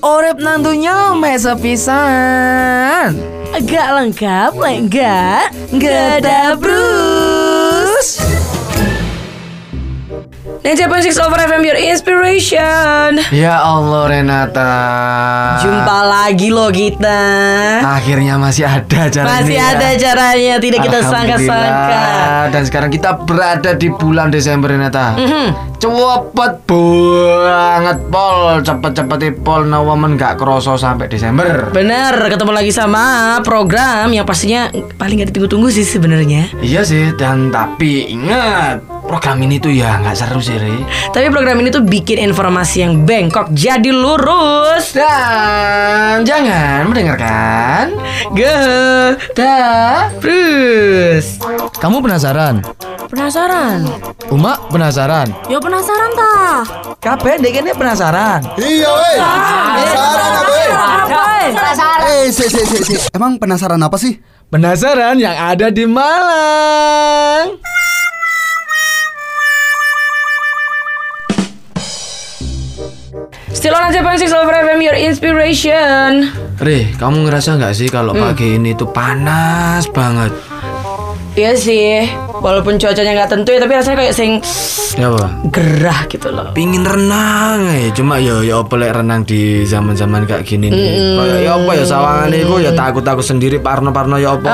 Orep nantunya mesa pisan. Agak lengkap, enggak, Gak ada bro. 90.6 over FM your inspiration. Ya Allah Renata. Jumpa lagi loh kita. Akhirnya masih ada caranya. Masih ada ya. caranya, tidak kita sangka-sangka. Dan sekarang kita berada di bulan Desember Renata. Mm -hmm. Cepet banget pol, cepet-cepet pol No Woman gak kroso sampai Desember. Bener, ketemu lagi sama program yang pastinya paling gak ditunggu-tunggu sih sebenarnya. Iya sih, dan tapi ingat program ini tuh ya nggak seru sih, Re. Tapi program ini tuh bikin informasi yang bengkok jadi lurus. Dan jangan mendengarkan. Ge, Dah. terus. Kamu penasaran? Penasaran? Uma penasaran? Ya penasaran tah? Kabeh dek ini penasaran. Iya, weh. Penasaran apa, weh? Eh, si, si, si, si. Emang penasaran apa sih? Penasaran yang ada di Malang? Still on aja Six Over FM Your Inspiration. Re, kamu ngerasa nggak sih kalau pagi ini tuh panas banget? Iya sih, walaupun cuacanya nggak tentu ya, tapi rasanya kayak sing Ya apa? gerah gitu loh. Pingin renang ya, cuma ya ya apa lek renang di zaman-zaman kayak gini nih. Kayak ya apa ya sawangan iku ya takut-takut sendiri parno-parno ya apa.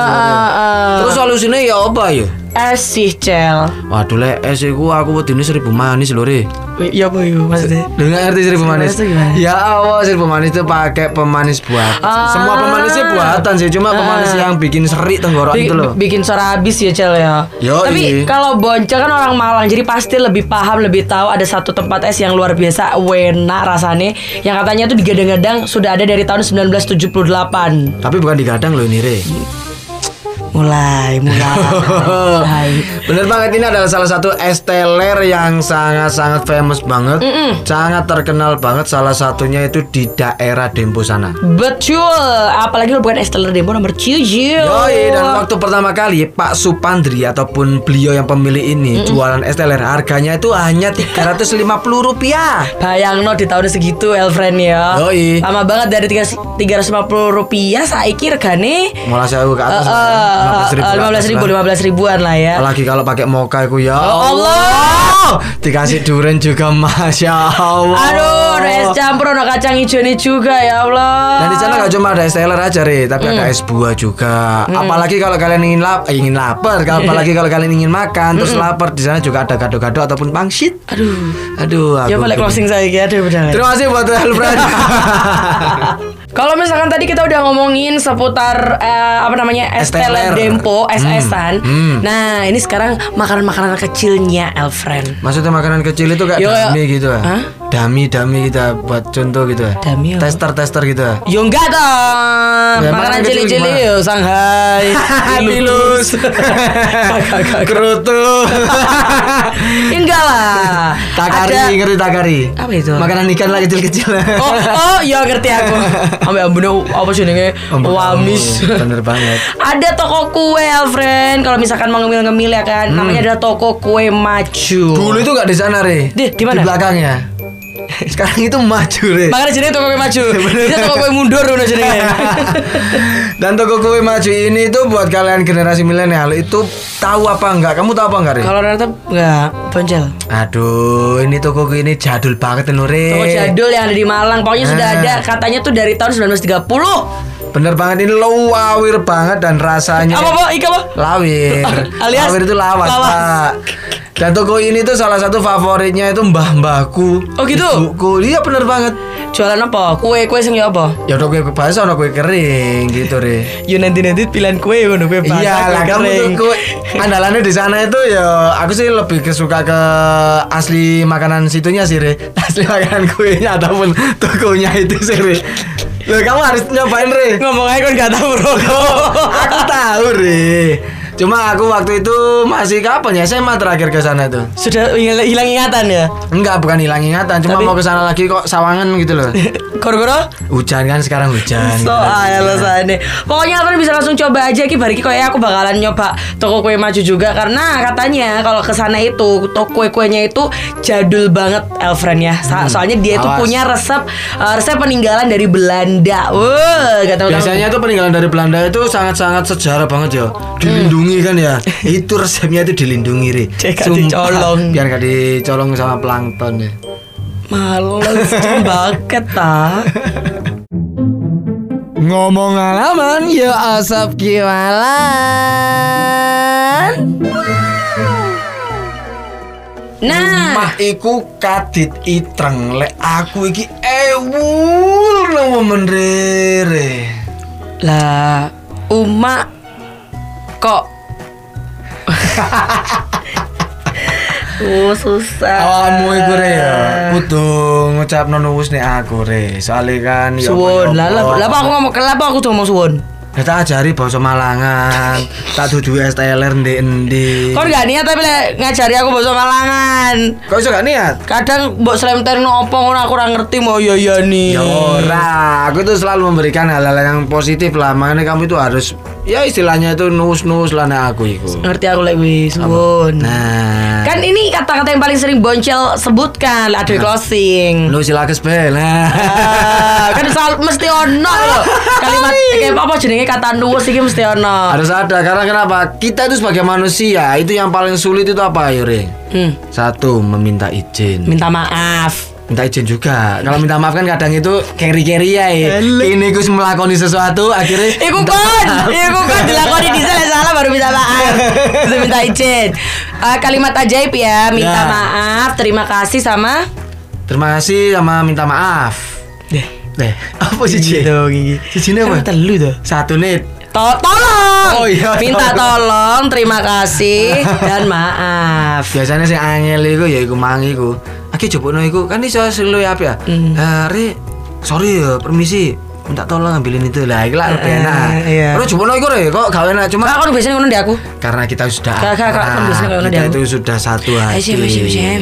Terus solusinya ya apa ya? Es sih, Cel. Waduh lek es iku aku wedine seribu manis lho Re. Iya apa yuk maksudnya? Lu nggak ngerti seribu manis? Ya Allah seribu manis itu pakai pemanis buat. Ah. Semua pemanisnya buatan sih, cuma pemanis yang bikin seri tenggorokan itu loh. bikin suara habis ya Cel ya. Yoi. Tapi kalau Bonca kan orang Malang jadi pasti lebih paham lebih tahu ada satu tempat es yang luar biasa wena rasanya yang katanya tuh digadang-gadang sudah ada dari tahun 1978. Tapi bukan digadang loh ini Re. Mulai, mulai. Bener banget ini adalah salah satu es teler yang sangat-sangat famous banget, sangat terkenal banget. Salah satunya itu di daerah Dempo sana. Betul, apalagi lo bukan es teler Dempo nomor 7. Yoi, dan waktu pertama kali Pak Supandri ataupun beliau yang pemilik ini jualan es teler harganya itu hanya 350 rupiah. Bayang no di tahun segitu Elfriend ya Yoi. Lama banget dari tiga- 350 rupiah Saiki regane Mulai saya ke atas lah ya. 15 ribu, 15.000 15 ribuan lah ya. Apalagi kalau pakai mocha itu ya Oh, Allah. Dikasih durian juga Masya Allah. Aduh, ada es campur, ada kacang hijau ini juga ya Allah. Dan di sana gak cuma ada es teler aja Re, tapi ada es buah juga. Apalagi kalau kalian ingin lap, eh, ingin lapar, kalau apalagi kalau kalian ingin makan terus lapar di sana juga ada gado-gado ataupun pangsit. Aduh. Aduh, Ya aku balik pengen- closing saya ya, aduh benar Terima kasih buat Helfred. Kalau misalkan tadi kita udah ngomongin seputar eh, apa namanya es Es teler. Dempo, es esan. hmm. Nah ini sekarang makanan-makanan kecilnya, Elfriend. Maksudnya makanan kecil itu kayak Yo, gitu ya? Hah? Dami, dami kita buat contoh gitu ya? Dami apa? Tester-tester gitu ya? Yo enggak dong. Ya, makanan kecil cili-cili gimana? yo Shanghai. Pilus. Kerutu. Enggak lah. Takari, Ada- ngerti takari? Apa itu? Makanan ikan lah kecil-kecil. Oh, oh, ya ngerti aku. Ambil ambune apa sih nih? Ambek Wamis. kamu, Bener banget. Ada toko kue, Alfred. Kalau misalkan mau ngemil-ngemil ya kan, namanya adalah toko kue maju. Hmm. Dulu itu gak di sana, Re. Di- di mana? Di belakangnya. Sekarang itu maju, Re. Makanya jadi toko kue maju. Dia toko kue mundur udah jadi. Dan toko kue maju ini tuh buat kalian generasi milenial itu tahu apa enggak? Kamu tahu apa enggak, Re? Kalau Renata enggak boncel. Aduh, ini toko kue ini jadul banget nih, Re. Toko jadul yang ada di Malang. Pokoknya sudah Ah. ada katanya tuh dari tahun 1930. Bener banget ini lawir banget dan rasanya Apa apa? Ika apa? lawir. Alias lawir itu lawas, lawas. Pak. Dan toko ini tuh salah satu favoritnya itu mbah-mbahku. Oh, gitu? Ibuku. Iya bener banget. Jualan apa? Kue kue sing apa? Ya udah kue basah, udah kue kering gitu, Re. Yo nanti nanti pilihan kue ngono kue basah, Iya lah kamu tuh kue andalannya di sana itu ya aku sih lebih kesuka ke asli makanan situnya sih Re asli makanan kuenya ataupun tokonya itu sih Re Loh kamu harus nyobain Re Ngomong aja kan gak tahu bro. Aku tahu Re Cuma aku waktu itu masih kapan ya SMA terakhir ke sana tuh. Sudah hilang, ingatan ya? Enggak, bukan hilang ingatan, cuma Tapi- mau ke sana lagi kok sawangan gitu loh. Koro-koro? Hujan kan sekarang hujan. So ya alasannya Pokoknya Alfred bisa langsung coba aja Ki Bariki kayak aku bakalan nyoba toko kue maju juga Karena katanya kalau ke sana itu Toko kue-kuenya itu jadul banget Elfriend ya Sa- Soalnya dia itu punya resep eh, Resep peninggalan dari Belanda Wah, gak tahu Biasanya tuh peninggalan dari Belanda itu sangat-sangat sejarah banget ya. Dilindungi kan ya. itu resepnya itu dilindungi, Ri. Cek, dicolong. Biar gak dicolong sama plankton ya. Males baket ta Ngomong alaman ya asap kiwalan. Nah Mah iku kadit itreng lek aku iki ewul nang menrere. Lah Uma Kok Oh susah Awakmu iku re ya. Kudu ngucapno nuwus nek aku re. Soale kan ya Suwun lah apa-apa. lah lah, aku ngomong kenapa aku tuh ngomong suwun Ya tak ajari basa Malangan. tak dudu STLR ndek endi. Kau gak niat tapi lek ngajari aku bahasa Malangan Kok iso gak niat? Kadang mbok slempter opo ngono aku ora ngerti mau ya ya nih Ya ora, aku itu selalu memberikan hal-hal yang positif lah. Makanya kamu itu harus ya istilahnya itu nus-nus lah nek aku iku. Ngerti aku wis suwun Nah, Kan ini kata-kata yang paling sering Boncel sebutkan Ada di closing lu silakes bel. Nah. Ah, kan selalu mesti ono loh kalimat kayak apa jenenge kata nuwus iki mesti ono. Harus ada karena kenapa? Kita itu sebagai manusia itu yang paling sulit itu apa, Yuri? Hmm, Satu, meminta izin. minta maaf. Minta izin juga. Kalau minta maaf kan kadang itu carry-carry ya. Ini gus melakoni sesuatu akhirnya Iku kan, iku kan dilakoni di sana salah baru minta maaf. Itu minta izin. Eh, kalimat ajaib ya, minta Ya. maaf, terima kasih sama Terima kasih sama minta maaf. Deh, Deh, apa sih Ci? gigi. Sijine apa? Kan telu tuh. Satu nih. To- tolong. Oh, iya, Minta tolong, terima kasih dan maaf. Biasanya sing angel iku ya iku mangi iku. Aki jupukno iku kan iso selu ya apa ya? Hmm. Eh, sorry ya, permisi. Minta tolong ambilin itu lah, iku lah lebih Eh, enak. iya. Terus jupukno iku Re, kok gak enak cuma Kak, kan biasanya ngono di aku. karena kita sudah Kak, kak, kak, kan akrab, biasanya kita dia- itu sudah satu hati. siap.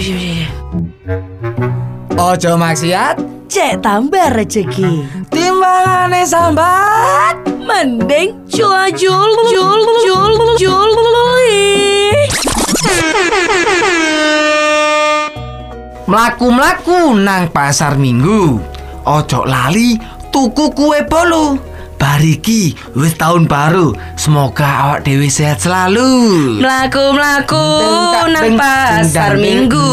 Ojo maksiat, Cek tambah rezeki. timbangane sambat. Mending jul jul jul jul Mlaku-mlaku nang pasar Minggu. Ojo lali tuku kue bolu. Bariki wis tahun baru. Semoga awak dewi sehat selalu. Melaku melaku nang pasar minggu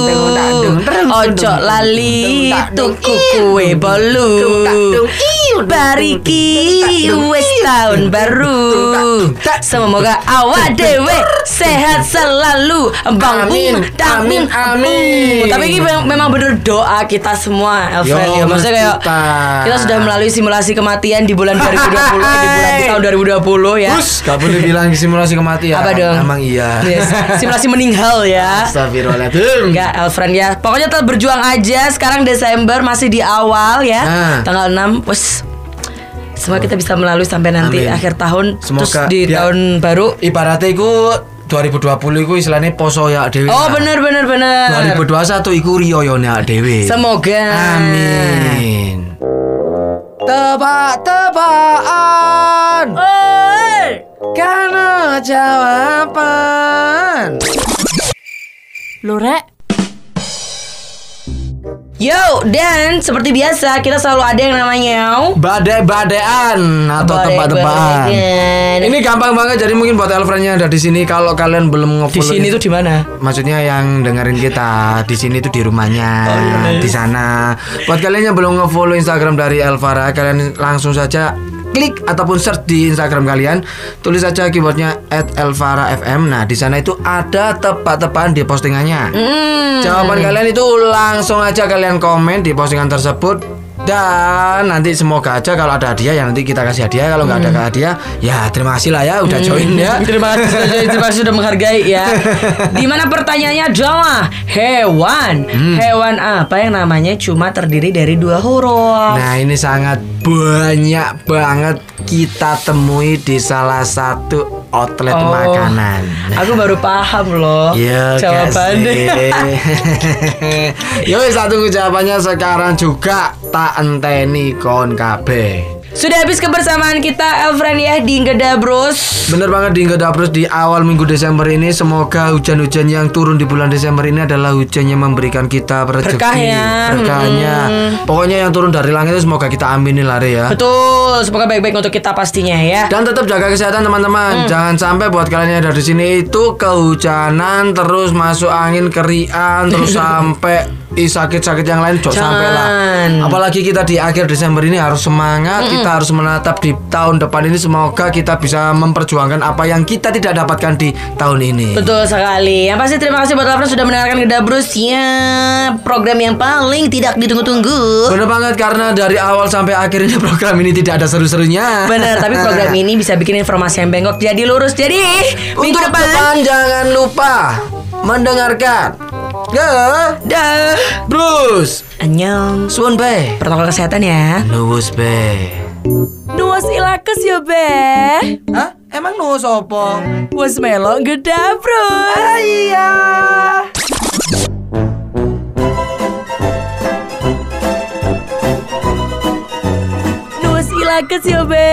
Ojo lali tuku kue bolu Bariki wis tahun baru Semoga awak dewe sehat selalu Bang Amin, Bung, amin, amin. Tapi ini memang- bener doa kita semua Elfriend Yo, ya Maksudnya kayak kita. kita sudah melalui simulasi kematian di bulan 2020 eh, Di bulan di tahun 2020 ya Terus gak boleh bilang simulasi kematian. Apa dong? Emang iya. Yes, simulasi meninggal ya. Astagfirullahaladzim. Enggak, Elfriend ya. Pokoknya tetap berjuang aja. Sekarang Desember masih di awal ya. Nah. Tanggal 6 wes Semoga kita bisa melalui sampai nanti Amin. akhir tahun terus Semoga di biar- tahun baru. Ibaratnya iku 2020 iku istilahnya poso ya dewi. Oh, bener bener bener. 2021 iku riyoyone awak dewi. Semoga. Amin. Tebak-tebakan. Oi. Karena jawaban. Lurek. Yo, dan seperti biasa kita selalu ada yang namanya Badai-badaian atau tebak-tebakan. Ini gampang banget jadi mungkin buat Elfriend yang ada di sini kalau kalian belum di ngefollow sini tuh di mana? Maksudnya yang dengerin kita di sini tuh di rumahnya, di sana. Buat kalian yang belum ngefollow Instagram dari Elvara, kalian langsung saja klik ataupun search di Instagram kalian, tulis saja keywordnya @elvara_fm. Nah di sana itu ada tebak-tebakan di postingannya. Hmm. Jawaban kalian itu langsung aja kalian komen di postingan tersebut. Dan nanti semoga aja kalau ada hadiah ya nanti kita kasih hadiah Kalau nggak ada hadiah ya terima kasih lah ya udah join ya Terima kasih sudah terima kasih sudah menghargai ya. Di mana pertanyaannya adalah hewan. Hewan apa yang namanya cuma terdiri dari dua huruf? Nah ini sangat banyak banget kita temui di salah satu outlet Oh. makanan. Aku baru paham loh Iya jawabannya. Yo satu jawabannya sekarang juga tak enteni kon kabeh. Sudah habis kebersamaan kita Elfriend ya di Geda Bros. Bener banget di Gedapros di awal minggu Desember ini Semoga hujan-hujan yang turun di bulan Desember ini adalah hujan yang memberikan kita rezeki Berkah ya. Berkahnya Pokoknya yang turun dari langit itu semoga kita aminin lah Re, ya Betul, semoga baik-baik untuk kita pastinya ya. Dan tetap jaga kesehatan teman-teman. Jangan sampai buat kalian yang ada di sini itu kehujanan terus masuk angin kerian terus sampai sakit-sakit yang lain jok Jangan. sampai lah. Apalagi kita di akhir Desember ini harus semangat. Kita harus menatap di tahun depan ini semoga kita bisa memperjuangkan apa yang kita tidak dapatkan di tahun ini. Betul sekali. Yang pasti terima kasih buat Elfriend sudah mendengarkan Geda Bros ya. Program yang paling tidak ditunggu-tunggu. Bener banget karena dari awal sampai akhirnya program ini tidak ada seru-serunya. Bener, tapi program ini bisa bikin informasi yang bengkok jadi lurus. Jadi minggu Untuk depan, depan jangan lupa mendengarkan. Ya, dah. Bruce. Annyeong. Suwun be. Protokol kesehatan ya. Nuwus be. Nuwas ilakes ya be Hah? Emang nuwus opo? Wes melok geda bro Iya. Nuwas ilakes ya be